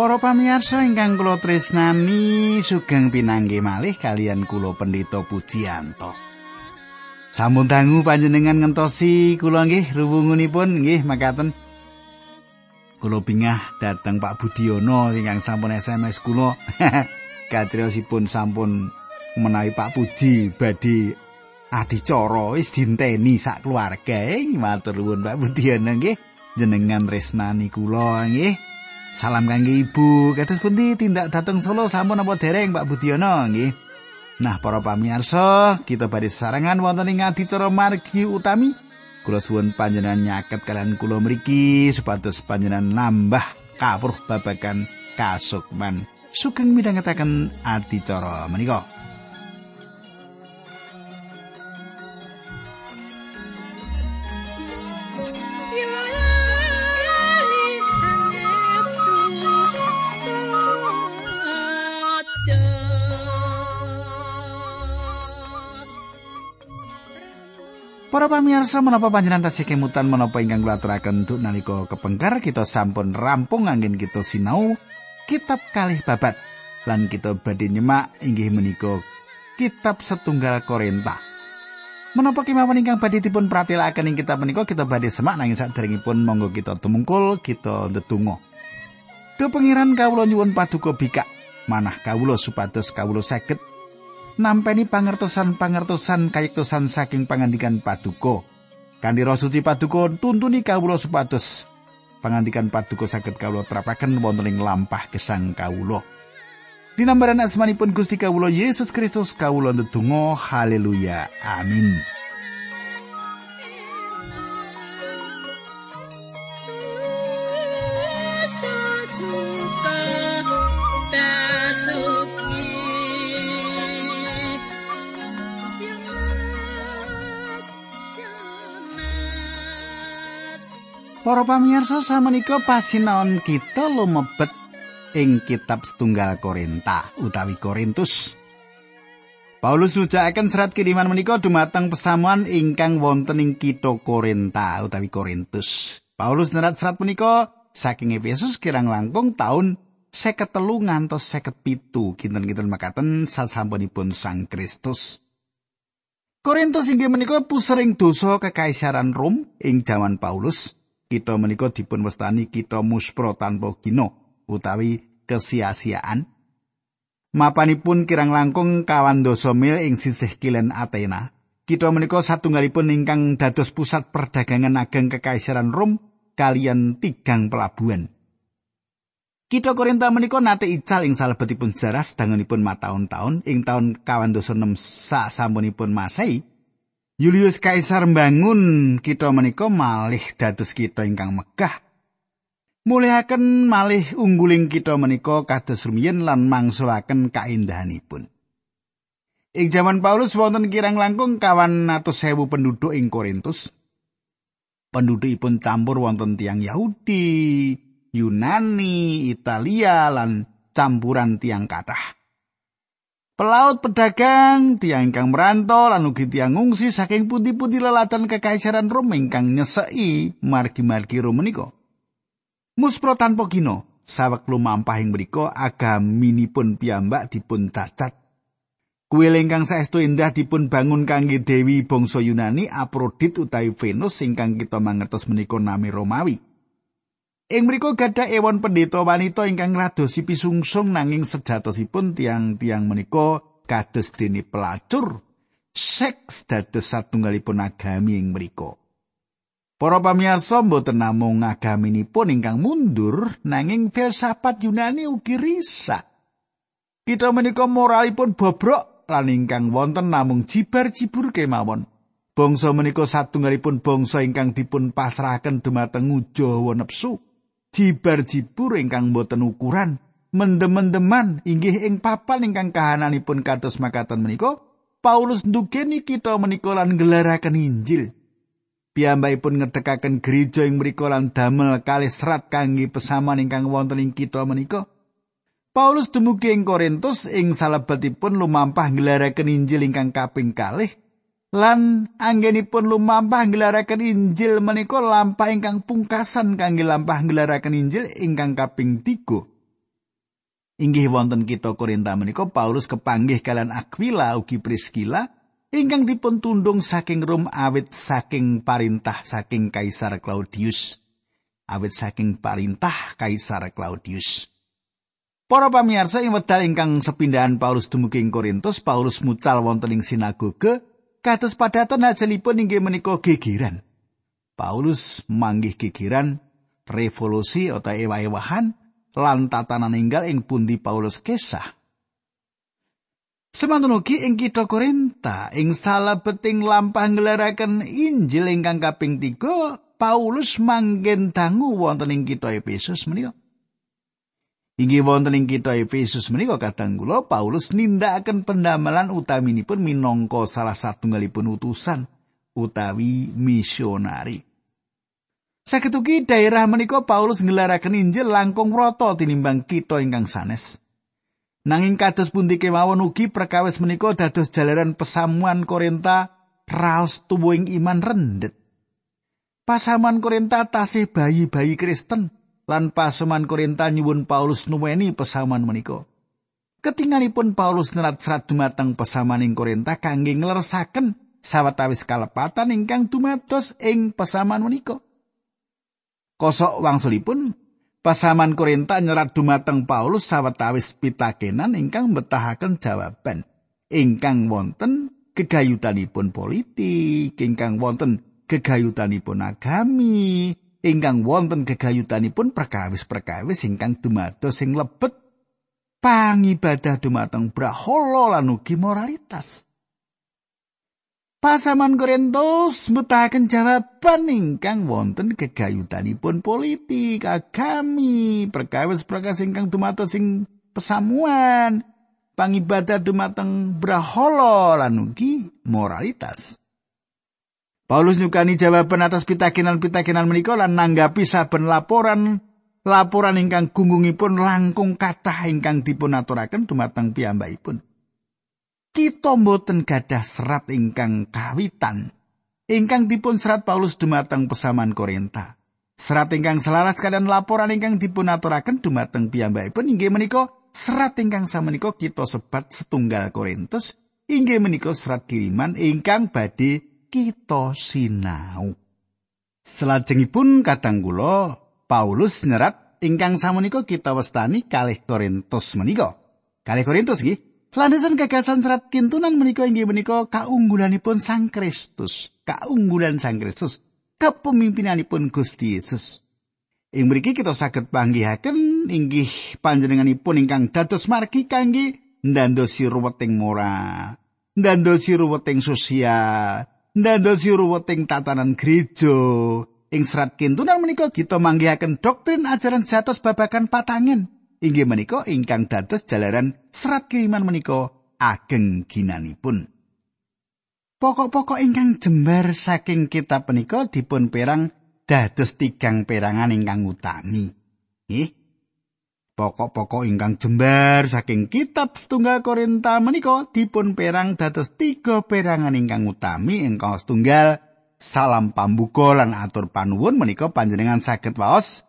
Para pamirsa ingkang kula tresnani, sugeng pinanggih malih kalian kula Pendeta Pujiyanto. Sampun dangu panjenengan ngentosi kula nggih ruwungunipun nggih makaten. Kula bingah dateng Pak Budiono ingkang sampun SMS kula. Katriosipun sampun menawi Pak Puji badhe adicara wis dinteni sak keluarga. Matur nuwun Pak Budiono nggih. Jenengan resnani kula nggih. Salam kangge Ibu. Kados pundi tindak dateng Solo sampun apa dereng Pak Budiono nggih. Nah, para pamirsa, kita badhe sarangan wonten ing adicara margi utami. Kula suwun panjenengan nyaket kalian kula mriki supados panjenengan nambah kawruh babagan kasukman. Sugeng midhangetaken adicara menika. Pamirsa menapa panjenengan tasih kemutan menapa ingkang kula aturaken nalika kepengker kita sampun rampung angin kita sinau kitab kalih babat lan kita badhe nyemak inggih menika kitab setunggal Korinta. Menapa kemawon ingkang badhe dipun pratelakaken ing kitab menika kita badhe semak nanging saderengipun monggo kita tumungkul kita ndedonga. Do pengiran kawula nyuwun paduka bikak manah kawula supados kawula saged nampeni pangertosan-pangertosan kayektosan saking pangandikan paduka. Kanthi Suci Paduka tuntuni kawula supados pangandikan paduka saged kawula terapaken wonten ing lampah gesang kawula. Dinambaran asmanipun Gusti kawula Yesus Kristus kawula ndedonga haleluya amin. Para pamirsa samenika pasinaon kita lumebet ing kitab setunggal Korinta utawi Korintus. Paulus nujakaken serat kiriman menika dumateng pesamuan ingkang wonten ing kitha Korinta utawi Korintus. Paulus nerat serat menika saking Efesus kirang langkung taun seket telu ngantos seket pitu kinten-kinten makaten sasampunipun Sang Kristus. Korintus inggih menika pusering dosa kekaisaran Rom ing jaman Paulus. Kita menika dipun wastani kita muspro tanpa gino utawi kesia-siaan. Mapanipun kirang langkung kawan doso mil ing sisih kilen Athena. Kita menika satunggalipun ingkang dados pusat perdagangan ageng kekaisaran Rom kalian tigang pelabuhan. Kita Korinta menika nate ical ing salebetipun sejarah sedangunipun mataun-taun ing taun kawan doso 6 sak sampunipun Masehi. Julius Kaisar mbangun kita menika malih dados kita ingkang megah. Mulihaken malih ungguling kita menika kados rumiyin lan mangsulaken kaindahanipun. Ing jaman Paulus wonten kirang langkung kawan atus sewu penduduk ing Korintus. Pendudukipun campur wonten tiang Yahudi, Yunani, Italia lan campuran tiang kathah. Pelaut pedagang, tiang ingkang merantau lan ugi tiang ngungsi saking pundi-pundi lelatan kekaisaran Rom ingkang nyeseki margi-margi Rom menika. Muspro tanpa gino, sawek lumampah ing mriku agaminipun piyambak dipun cacat. Kuil ingkang saestu indah dipun bangun kangge dewi bangsa Yunani Aprodit utawi Venus ingkang kita mangertos menika nami Romawi. Ing mriku gadah ewon pendeta wanita ingkang radosi pisungsung nanging sejatosipun tiang-tiang menika kados dene pelacur. Seks dados satunggalipun agami ing mriku. Para pamirsa mboten namung agaminipun ingkang mundur nanging filsafat Yunani ugi risak. Kita menika moralipun bobrok lan ingkang wonten namung jibar-jibur kemawon. Bangsa menika satunggalipun bangsa ingkang dipun pasrahaken dumateng ujo nepsu. Jibar-jibur ingkang boten ukuran. Mendem-mendeman inggih ing papan ingkang kahananipun kados makaten menika Paulus ndugeni kita menika lan gelaraken Injil. Piyambakipun ngedekaken gereja ing mriku lan damel kalih serat kangge pesaman ingkang wonten ing kita menika Paulus dumugi ing Korintus ing salebetipun lumampah gelaraken Injil ingkang kaping kalih lan anggenipun lumampah ngelaraken Injil menika lampah ingkang pungkasan kangge lampah ngelaraken Injil ingkang kaping tiga. Inggih wonten kita Korinta menika Paulus kepanggih kalian Aquila ugi Priscilla ingkang dipun tundung saking Rom awit saking parintah saking Kaisar Claudius. Awit saking parintah Kaisar Claudius. Para pamirsa ing wedal ingkang sepindahan Paulus dumugi Korintus, Paulus mucal wonten ing sinagoge kados padatan hasilipun inggih menika gegeran. Paulus manggih gegeran revolusi atau ewa-ewahan lan tatanan enggal ing pundi Paulus kesah. Semanten ugi ing kitha Korinta ing salebeting lampah ngelaraken Injil ingkang kaping 3 Paulus manggen dangu wonten ing kitha Efesus menika. Inggih wonten ing kitha Efesus menika kadang kula Paulus nindakaken pendamalan utaminipun minangka salah satunggalipun utusan utawi misionari. Saketuki daerah menika Paulus ngelaraken Injil langkung rata tinimbang kita ingkang sanes. Nanging kados pundi kemawon ugi perkawis menika dados jalaran pesamuan Korinta raos tuwuhing iman rendet. Pasaman Korinta tasih bayi-bayi Kristen lan pasaman Korinta nyuwun Paulus nuweni pesaman menika. Ketingalipun Paulus nerat serat dumateng pesamaning Korinta kangge nglersaken sawetawis kalepatan ingkang dumados ing pesaman menika. Kosok wangsulipun pasaman Korinta nyerat dumateng Paulus sawetawis pitakenan ingkang betahaken jawaban ingkang wonten gegayutanipun politik, ingkang wonten gegayutanipun agami, ingkang wonten gegayutanipun perkawis-perkawis ingkang dumados sing lebet pangibadah dumateng brahala lan ugi moralitas. Pasaman Korintus mutahaken jawaban ingkang wonten gegayutanipun politik, agami, perkawis-perkawis ingkang dumados sing pesamuan, pangibadah dumateng brahala lan ugi moralitas. Paulus nyukani jawaban atas pitakenan-pitakenan menika lan nanggapi saben laporan laporan ingkang gunggungipun langkung kathah ingkang dipun aturaken dumateng piyambakipun. kita mboten gadah serat ingkang kawitan ingkang dipun serat Paulus dumateng pesaman Korinta. Serat ingkang selaras kalian laporan ingkang dipun aturaken dumateng piyambakipun inggih menika serat ingkang samenika kita sebat setunggal Korintus inggih menika serat kiriman ingkang badhe kita sinau. Selajengipun kadang kula Paulus nyerat ingkang samenika kita wastani kalih Korintus menika. Kalih Korintus nggih Landasan gagasan serat kintunan menika inggih menika kaunggulanipun Sang Kristus, kaunggulan Sang Kristus, kepemimpinanipun Gusti Yesus. Ing mriki kita saged panggihaken inggih panjenenganipun ingkang dados margi kangge ndandosi ruweting moral, ndandosi ruweting sosial, ndandosi ruweting tatanan gereja. Ing serat kintunan menika kita manggihaken doktrin ajaran jatos babagan patangen. inggih menika ingkang dados jalaran serat kiriman menika ageng ginanipun. Pokok-pokok ingkang jembar saking kitab menika dipun perang dados tigang perangan ingkang utami. Nggih. Pokok-pokok ingkang jembar saking kitab setunggal Korinta menika dipun perang dados tiga perangan ingkang utami ingkang setunggal salam pambuka lan atur panuwun menika panjenengan saged waos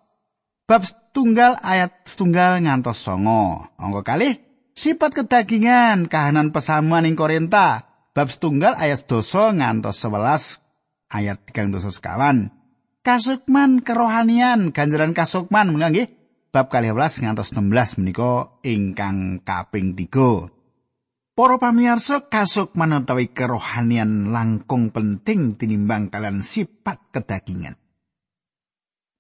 bab setunggal ayat setunggal ngantos songo. Angka kali sifat kedagingan kahanan pesamuan ing Korinta bab setunggal ayat doso ngantos sebelas ayat tigang doso sekawan. Kasukman kerohanian ganjaran kasukman menganggih bab kali belas ngantos 16 menika ingkang kaping tiga. Para pamirsa kasukman utawi kerohanian langkung penting tinimbang kalian sifat kedagingan.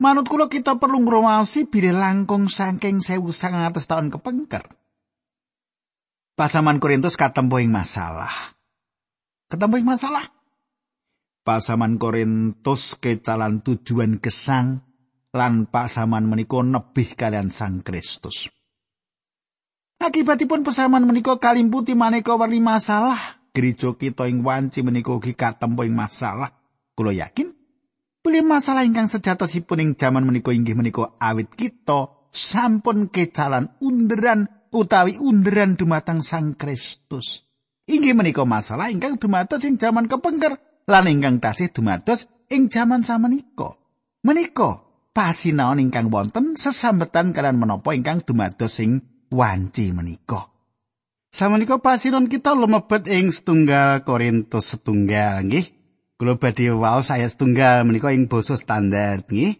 Manut kula kita perlu ngromasi bire langkung saking 1900 tahun kepengker. Pasaman Korintus katempo ing masalah. Ketempo ing masalah. Pasaman Korintus kecalan tujuan gesang lan pasaman menika nebih kalian Sang Kristus. Akibatipun pasaman menika kalimputi maneka warni masalah. Gereja kita ing wanci menika ugi katempo ing masalah. Kula yakin Beli masalah ingkang sejatosipun ing jaman menika inggih menika awit kita sampun kecalan underan utawi underan dumateng Sang Kristus. Inggih menika masalah ingkang dumados ing jaman kepengker lan ingkang tasih dumados ing jaman samenika. Menika pasinaon ingkang wonten sesambetan kalian menapa ingkang dumados ing wanci menika. Samenika pasiron kita lumebet ing setunggal Korintus setunggal nggih. Kula badhe waos saya setunggal menika ing basa standar nggih.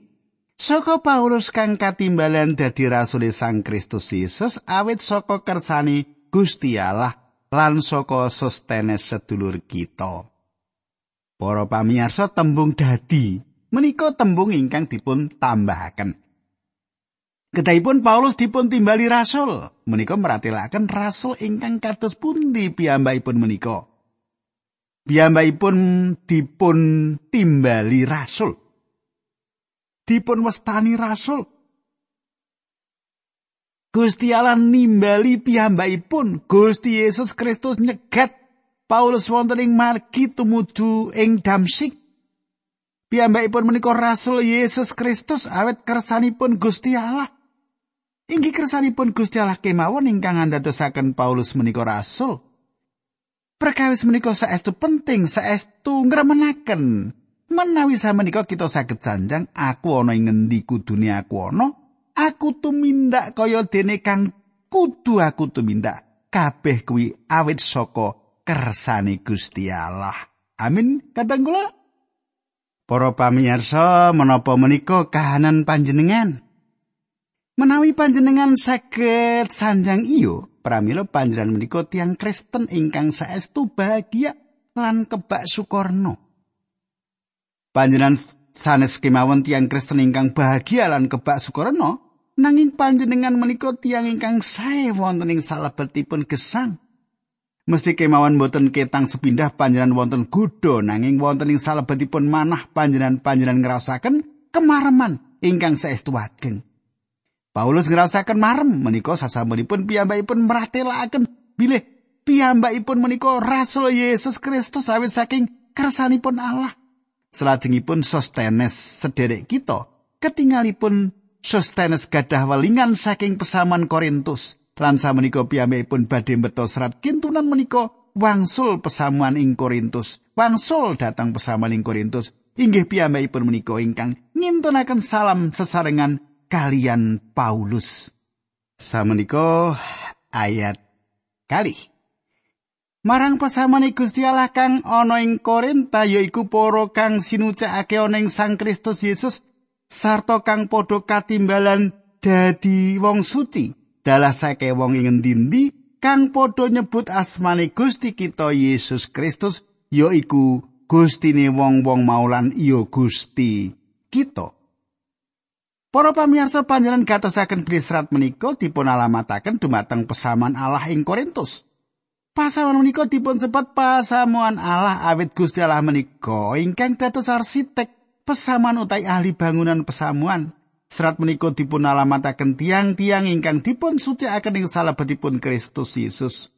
Saka Paulus kang katimbalan dadi rasul Sang Kristus Yesus awit saka kersani Gusti Allah lan saka Sostenes sedulur kita. Para pamirsa tembung dadi menika tembung ingkang dipun tambahaken. Kedahipun Paulus dipun timbali rasul, menika meratelaken rasul ingkang kados pundi piyambakipun menika. Piyambakipun dipun timbali rasul. dipun westani rasul. Gusti Allah nimbali piyambakipun Gusti Yesus Kristus nyegat Paulus wonten ing margi tumuju ing Damsik. Piyambakipun menika rasul Yesus Kristus awet kersanipun Gusti Allah. Inggih kersanipun Gusti Allah kemawon ingkang andadosaken Paulus menika rasul. Perkawis menika saestu penting, saestu ngremenaken Menawi samenika kita saged janjang aku ana ing ngendi kudune aku ana, aku tumindak kaya dene kang kudu aku tumindak. Kabeh kuwi awit saka kersane Gusti Allah. Amin. Kadang kula Para pamirsa, menapa menika kahanan panjenengan? Menawi panjenengan saged sanjang iyo, pramila panjenengan menika tiang Kristen ingkang saestu bahagia lan kebak sukorno. Panjenengan sanes kemawon tiang Kristen ingkang bahagia lan kebak sukarno, nanging panjenengan menika tiang ingkang sae wonten ing salebetipun gesang. Mesti kemawon boten ketang sepindah panjenengan wonten gudo nanging wonten ing salebetipun manah panjenengan ngrasaken kemareman ingkang saestu ageng. Paulus ngrasaken marem menika sasampunipun piyambakipun meratelaken bilih piyambakipun menika rasul Yesus Kristus awit saking kersanipun Allah. Selajengipun Sostenes sederek kita ketingalipun Sostenes gadah welingan saking pesaman Korintus lan samenika piyambakipun badhe mbeta serat kintunan menika wangsul pesamuan ing Korintus. Wangsul datang pesamuan ing Korintus. Inggih piyambakipun menika ingkang ngintunaken salam sesarengan kalian Paulus. Samenika ayat kali Marang pesamane Gusti Allah kang ana ing Korinta yaiku para kang sinucakake ana ing Sang Kristus Yesus sarta kang padha katimbalan dadi wong suci dalasake wong ing endi kang padha nyebut asmane Gusti kita Yesus Kristus yaiku Gustine wong-wong maulan iya Gusti kita Para pamirsa panjenengan gatosaken brisrat menika dipun alamataken dumateng pesaman Allah ing Korintus. Pasaman menika dipun sebat pasamuan Allah awit Gusti Allah menika ingkang dados arsitek pesamuan utai ahli bangunan pesamuan. Serat menika dipun alamataken tiang-tiang ingkang dipun sucikaken ing salebetipun Kristus Yesus.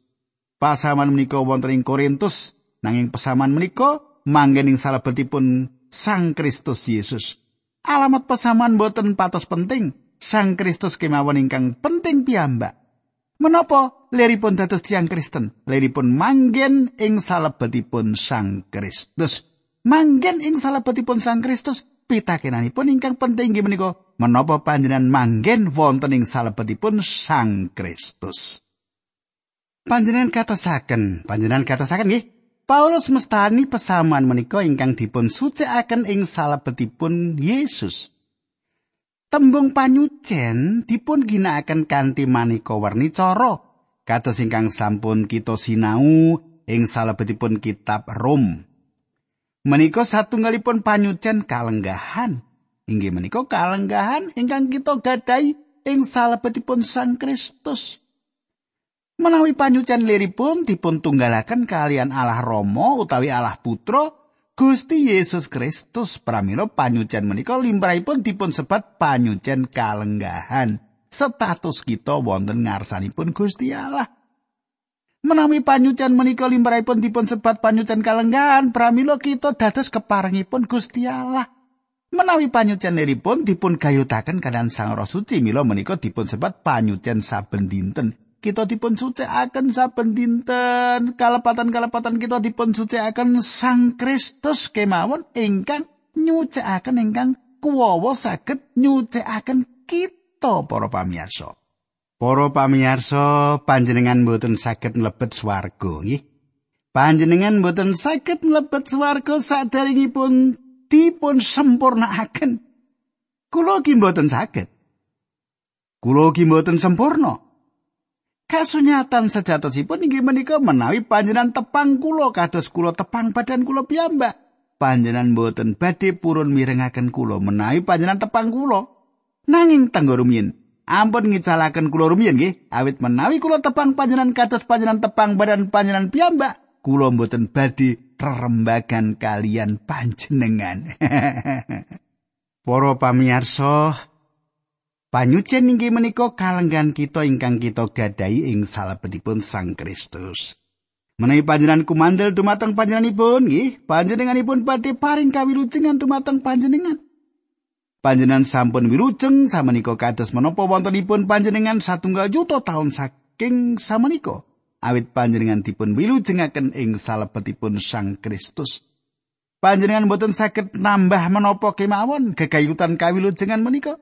Pasaman menika wonten ing Korintus nanging pesaman menika manggen ing salebetipun Sang Kristus Yesus. Alamat pesaman boten patos penting. Sang Kristus kemawon ingkang penting piyambak. Menapa leripun dados tiang Kristen? Leripun manggen ing salebetipun Sang Kristus. Manggen ing salebetipun Sang Kristus pitakenanipun ingkang penting inggih menika menapa panjenengan manggen wonten ing salebetipun Sang Kristus. Panjenengan katosaken, panjenengan katosaken nggih. Paulus mestani pesaman menika ingkang dipun sucikaken ing salebetipun Yesus. Tembung panyucen dipun ginakaken kanthi maneka werni cara kados ingkang sampun kita sinau ing salebetipun kitab Rom. Menika satunggalipun panyucen kalenggahan. Inggih menika kalenggahan ingkang kita gadahi ing salebetipun Sang Kristus. Menawi panyucen liripun dipun tunggalaken kalian Allah Rama utawi Allah Putra, Gusti Yesus Kristus pramila panyucen menika limrahipun dipun sebat panyucen kalenggahan. Status kita wonten ngarsanipun Gusti Allah. Menawi panyucen menika limrahipun dipun sebat panyucen kalenggahan, pramila kita dados keparengipun Gusti Allah. Menawi panyucen liripun dipun gayutaken kanan Sang Roh Suci, mila menika dipun sebat panyucen saben dinten. kita dipun sucikaken saben dinten kalepatan-kalepatan kita dipun sucikaken Sang Kristus kemawon ingkang nyucikaken ingkang kuwawa saged nyucikaken kita para pamirsa. Para pamirsa, panjenengan mboten saged mlebet swarga, nggih. Panjenengan mboten saged mlebet swarga sadaringipun dipun sempurnakaken. Kula ki mboten saged. Kula ki mboten sempurna. Kasunyatan sejatosipun inggih menika menawi panjenengan tepang kula kados kula tepang badan kula piyambak. Panjenengan mboten badhe purun mirengaken kula menawi panjenengan tepang kula. Nanging tenggo rumiyin Ampun ngicalaken kula rumiyin nggih, awit menawi kula tepang panjenengan kados panjenengan tepang badan panjenengan piyambak, kula mboten badhe rerembagan kalian panjenengan. Para pamirsa, panyucen inggih menika kalenggan kita ingkang kita gadahi ing salebetipun Sang Kristus. Menawi panjenengan kumandel dumateng panjenenganipun nggih, panjenenganipun badhe paring kawilujengan dumateng panjenengan. panjenengan sampun wirujeng samenika kados menapa wontenipun panjenengan satunggal juta taun saking samenika awit panjenengan dipun wilujengaken ing salebetipun Sang Kristus. Panjenengan boten saged nambah menapa kemawon gegayutan kawilujengan menika.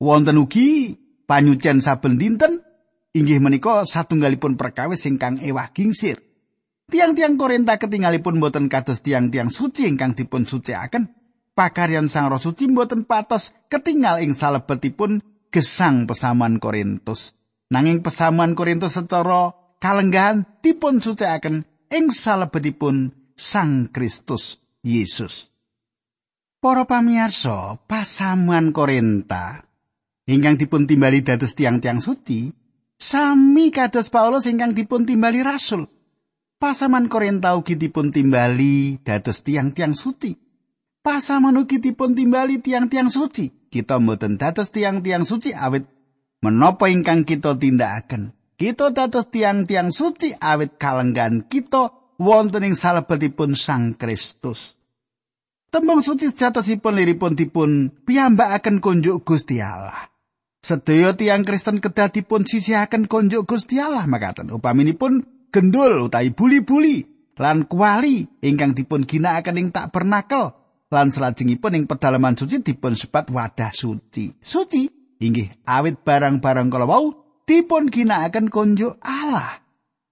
Wonten ugi panyucen saben dinten inggih menika satunggalipun perkawis ingkang ewah gingsir. Tiang-tiang Korinta ketinggalipun boten kados tiang-tiang suci ingkang dipun suciaken. Pakaryan Sang Roh Suci mboten patos ketinggal ing salebetipun gesang pesaman Korintus. Nanging pesaman Korintus secara kalenggahan dipun sucikaken ing salebetipun Sang Kristus Yesus. Para pamirsa, pasaman Korinta ingkang dipun timbali dados tiang-tiang suci, sami kados Paulus ingkang dipun timbali rasul. Pasaman Korinta ugi dipun timbali dados tiang-tiang suci. pasaman ugi dipun timbali tiang-tiang suci. Kita mboten dados tiang-tiang suci awit menapa ingkang kita tindakaken. Kita dados tiang-tiang suci awit kalenggan kita wonten ing salebetipun Sang Kristus. Tembung suci sejatosipun liripun dipun piyambakaken konjuk Gusti Allah. Sedaya tiang Kristen kedah dipun sisihaken konjuk Gusti Allah makaten. Upaminipun gendul utawi buli-buli lan kuali ingkang dipun ginakaken ing tak bernakel lan salajengipun ing pedalaman suci dipun sebat wadah suci. Suci inggih awit barang-barang kala wau dipun ginakaken konjo Allah.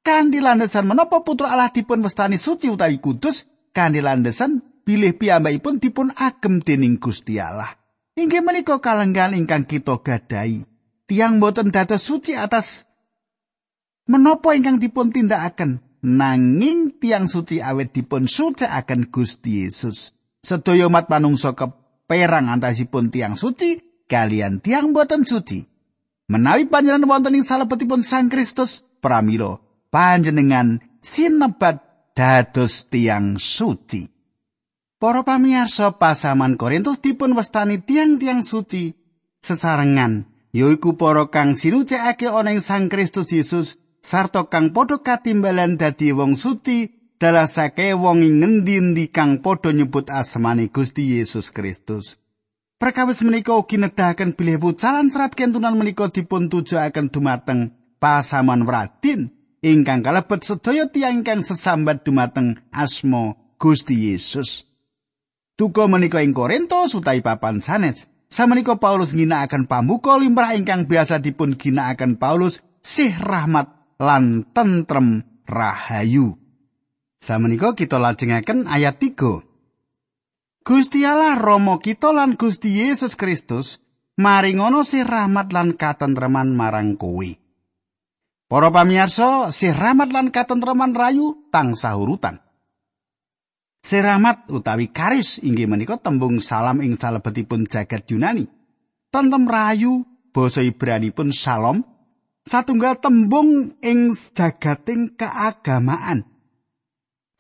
Kanthi landesan menapa putra Allah dipun wastani suci utawi kudus, kanthi landesan bilih piyambakipun dipun agem dening Gusti Allah. Inggih menika kalenggan ingkang kita gadai. Tiang boten dados suci atas menapa ingkang dipun tindakaken nanging tiang suci awet dipun suci akan Gusti Yesus. sedaya umat manungsa keperang antasipun tiang suci kalian tiang boten suci. Menawi panjenengan wonten ing salebetipun Sang Kristus, pramila panjenengan sinebat dados tiang suci. Para pamirsa pasaman Korintus dipun wastani tiang-tiang suci sesarengan yaiku para kang sinucikake ana ing Sang Kristus Yesus sarta kang padha katimbalan dadi wong suci dalasake wong ing ngendi-endi kang padha nyebut asmane Gusti Yesus Kristus. Perkawis menika ugi nedahaken bilih wucalan serat kentunan menika dipun tujuaken dumateng pasaman Wradin ingkang kalebet sedaya tiyang ingkang sesambat dumateng asma Gusti Yesus. Tuko menika ing Korintus utawi papan sanes. Samenika Paulus ginakaken pambuka limrah ingkang biasa dipun ginakaken Paulus sih rahmat lan tentrem rahayu. Samenika kita lajengaken ayat 3. Gusti Allah Rama kita lan Gusti Yesus Kristus maringono sih rahmat lan katentreman marang kowe. Para pamirsa, sih rahmat lan katentreman rayu tansah urutan. Sih rahmat utawi karis inggih menika tembung salam ing salebetipun jagat Yunani. Tentem rayu basa Ibrani pun salam satunggal tembung ing jagating keagamaan.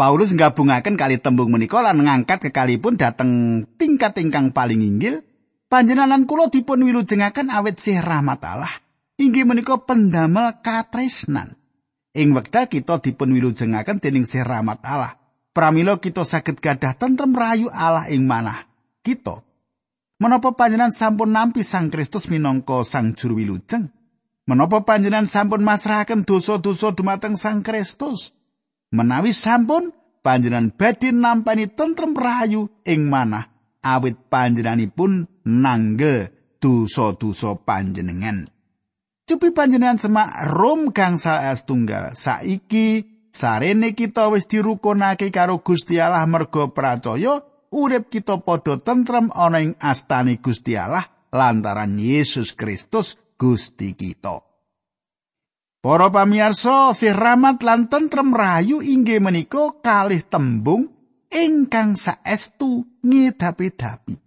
Paulus nggabungaken kali tembung menika lan ngangkat kekalipun dateng tingkat ingkang paling inggil. Panjenengan kula dipun wilujengaken awet sih rahmat Allah. Inggih menika pendamel katresnan. Ing wekdal kita dipun wilujengaken dening sih rahmat Allah. Pramila kita saged gadah tentrem rayu Allah ing manah kita. Menapa panjenengan sampun nampi Sang Kristus minangka Sang Juru Wilujeng? Menapa panjenengan sampun masrahaken dosa-dosa dumateng Sang Kristus? Menawi sampun panjenengan badhe nampani tentrem rahayu ing manah awit panjenenganipun nangge dosa-dosa panjenengan Cupi panjenengan semak Rom gangsal tunggal. Saiki sarene kita wis dirukunake karo Gusti Allah merga percaya urip kita padha tentrem ana ing astane Gusti Allah lantaran Yesus Kristus Gusti kita. Para pamirsa, sih rahmat lan tentrem rayu inggih menika kalih tembung ingkang saestu ngedapi-dapi.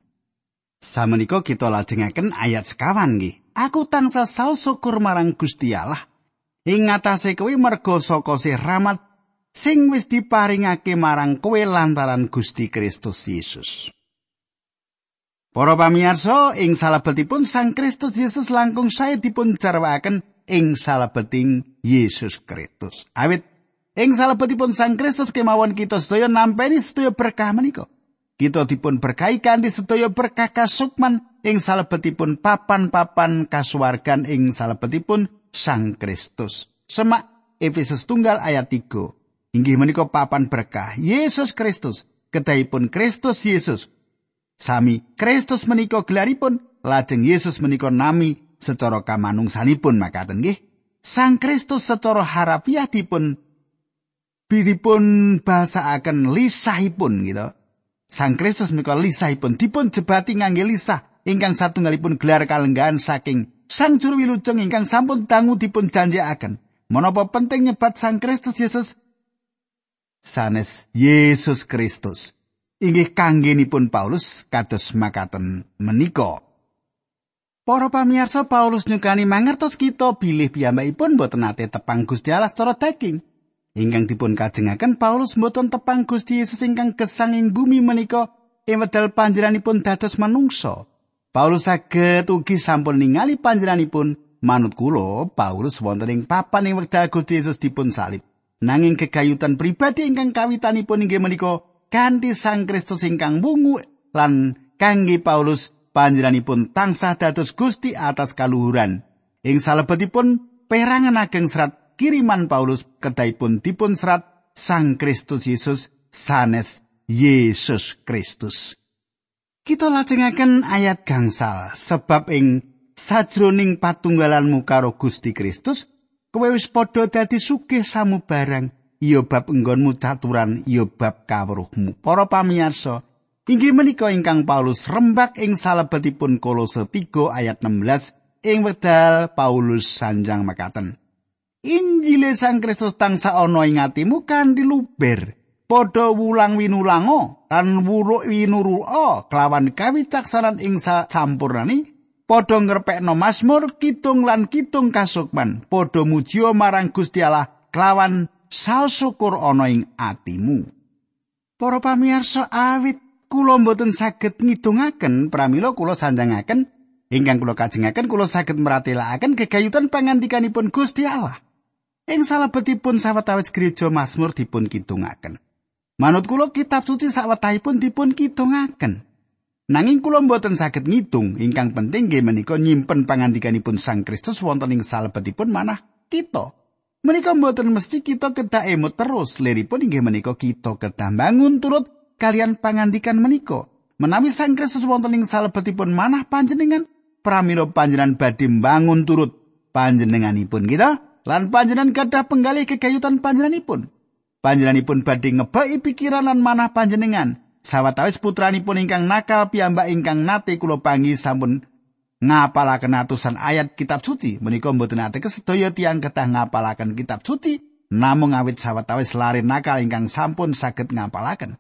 Samenika kita lajengaken ayat sekawan nggih. Aku tansah saos syukur marang Gusti Allah ing ngatasé kuwi merga saka sih rahmat sing wis diparingake marang kowe lantaran Gusti Kristus Yesus. Para pamirsa, ing salebetipun Sang Kristus Yesus langkung sae dipun jarwaken ing salebeting Yesus Kristus. Awit ing salebetipun Sang Kristus kemawon kita sedaya nampeni sedaya berkah menika. Kita dipun berkahi kanthi sedaya berkah kasukman ing salebetipun papan-papan kasuwargan ing salebetipun Sang Kristus. Semak Efesus tunggal ayat 3. Inggih menika papan berkah Yesus Kristus, kedahipun Kristus Yesus. Sami Kristus menika gelaripun, lajeng Yesus menika nami secara kamanungsanipun makaten nggih. Sang Kristus secara harafiah dipun bidipun bahasaaken lisahipun gitu. Sang Kristus menika lisahipun dipun jebati ngangge lisah ingkang satunggalipun gelar kalenggahan saking Sang Juru Wilujeng ingkang sampun dangu dipun janjiaken. Menapa penting nyebat Sang Kristus Yesus? Sanes Yesus Kristus. Inggih kanggenipun Paulus kados makaten menika. Para pamirsa Paulus nyukani mangertos kita bilih piyambakipun boten nate tepang Gusti Allah secara daging. Ingkang dipun kajengaken Paulus boten tepang Gusti Yesus ingkang gesang ing bumi menika ing wedal panjenenganipun dados manungsa. Paulus saged ugi sampun ningali panjenenganipun manut kula Paulus wonten ing papan ing wekdal Gusti Yesus dipun salib. Nanging kegayutan pribadi ingkang kawitanipun inggih menika kanthi Sang Kristus ingkang wungu lan kangge Paulus panjenenganipun tansah dados Gusti atas kaluhuran. Ing salebetipun perangan ageng serat kiriman Paulus kedahipun dipun serat Sang Kristus Yesus sanes Yesus Kristus. Kita lajengaken ayat gangsal sebab ing sajroning patunggalanmu karo Gusti Kristus kowe wis padha dadi sugih samubarang iya bab enggonmu caturan iya bab kawruhmu para pamirsa inggih menika ingkang Paulus rembak ing salebetipun Kolose 3 ayat 16 ing wedal Paulus sanjang makaten Injile Sang Kristus tangsa ana ing atimu kanthi luber padha wulang winulango lan wuruk winuruo kelawan kawicaksanan ing sampurnani padha ngrepekno Mazmur kitung lan kitung kasukman padha muji marang Gusti Allah kelawan syukur ana ing atimu. Para pamirsa awit kula mboten saged ngidungaken pramila kula sanjangaken ingkang kula kajengaken kula saged meratelaken kegayutan pangandikanipun Gusti Allah ing salebetipun sawetawis gereja Mazmur dipun kidungaken Manut kula kitab suci sawetahipun dipun kidungaken. Nanging kula mboten saged ngitung, ingkang penting nggih menika nyimpen pangandikanipun Sang Kristus wonten ing salebetipun manah kita. Menika mboten mesti kita kedah emot terus, liripun inggih menika kita kedah bangun turut kalian pangandikan menika. Menawi Sang Kristus wonten ing salebetipun manah panjenengan, pramila panjenengan badhe bangun turut panjenenganipun kita lan panjenengan gadah penggalih kegayutan panjenenganipun. panjenenganipun badhe ngebaki pikiran lan manah panjenengan. Sawetawis putranipun ingkang nakal piyambak ingkang nate kula pangi sampun ngapalaken atusan ayat kitab suci. Menika mboten ate kesedaya tiyang ketah ngapalaken kitab suci, namung awit sawetawis lari nakal ingkang sampun saged ngapalaken.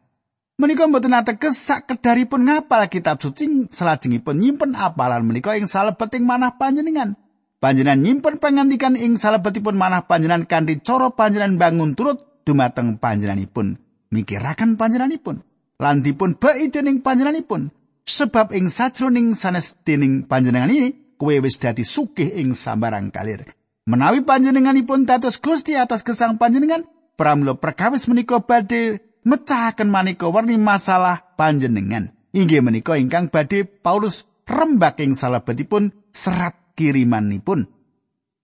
Menika mboten ate kesak kedaripun ngapal kitab suci salajengipun nyimpen apalan menika ing salebeting manah panjenengan. Panjenengan nyimpen pangandikan ing salebetipun manah panjenengan kanthi cara panjenengan bangun turut dumateng panjenenganipun. Mikiraken panjenenganipun. Lan dipun bae dening panjenenganipun. Sebab ing sajroning sanes dening panjenengan ini kowe wis dadi sugih ing sambarang kalir. Menawi panjenenganipun dados Gusti atas gesang panjenengan pramila perkawis menika badhe mecahaken maneka warni masalah panjenengan inggih menika ingkang badhe Paulus rembak ing salebetipun serat kirimanipun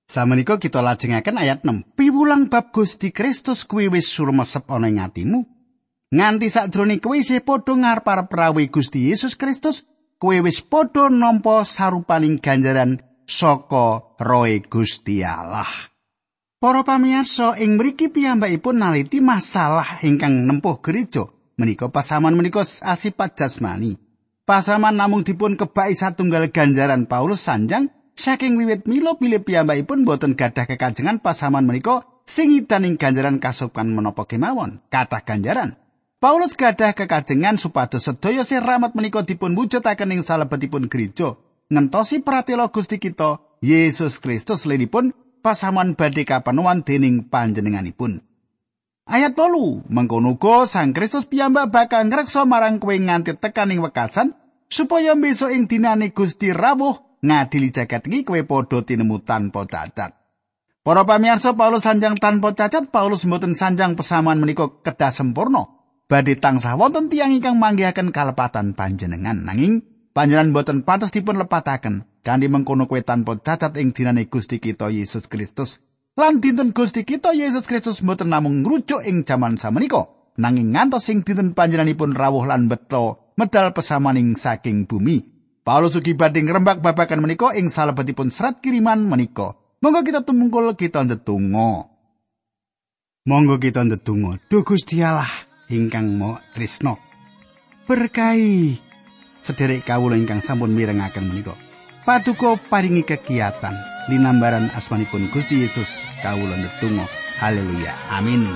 Samenika kita lajengaken ayat 6. Piwulang bab Gusti Kristus kuwi wis surmesep ana ing atimu. Nganti sakjroning kuwi isih padha ngarep prawi Gusti Yesus Kristus, kuwi wis padha nampa sarupaning ganjaran saka roe Gusti Allah. Para pamirsa ing mriki piyambakipun naliti masalah ingkang nempuh gereja menika pasaman menika asipat jasmani. Pasaman namung dipun kebaki satunggal ganjaran Paulus sanjang saking wiwit milo bilih piyambakipun boten gadah kekajengan pasaman menika sing idaning ganjaran kasukan menapa kemawon. Kathah ganjaran. Paulus gadah kekajengan supados sedaya sing rahmat menika dipun wujudaken ing salebetipun gereja ngentosi pratela Gusti kita Yesus Kristus lenipun pasaman badhe kapenuan dening panjenenganipun. Ayat 8 mengkono uga Sang Kristus piyambak bakal ngreksa marang kowe nganti tekaning wekasan supaya besok ing dinane Gusti rawuh ngadili jagat iki kowe padha tinemu tanpa cacat. Para pamirsa Paulus sanjang tanpa cacat Paulus mboten sanjang pesaman menika kedah sempurna. Badhe tansah wonten tiyang ingkang manggihaken kalepatan panjenengan nanging panjenengan mboten pantes dipun lepataken kanthi mengkono kowe tanpa cacat ing dinane Gusti kita Yesus Kristus. Lan dinten Gusti kita Yesus Kristus mboten namung ngrujuk ing jaman samenika, nanging ngantos ing dinten panjenenganipun rawuh lan beto medal pesamaning saking bumi. Paulus ugi badhe ngrembak babagan menika ing salebetipun serat kiriman menika. Monggo kita tumungkul kita ndedonga. Monggo kita ndedonga. Duh Gusti Allah ingkang Maha Trisno. Berkahi sederek kawula ingkang sampun mirengaken menika. Paduka paringi kegiatan linambaran asmanipun Gusti Yesus kawula ndedonga. Haleluya. Amin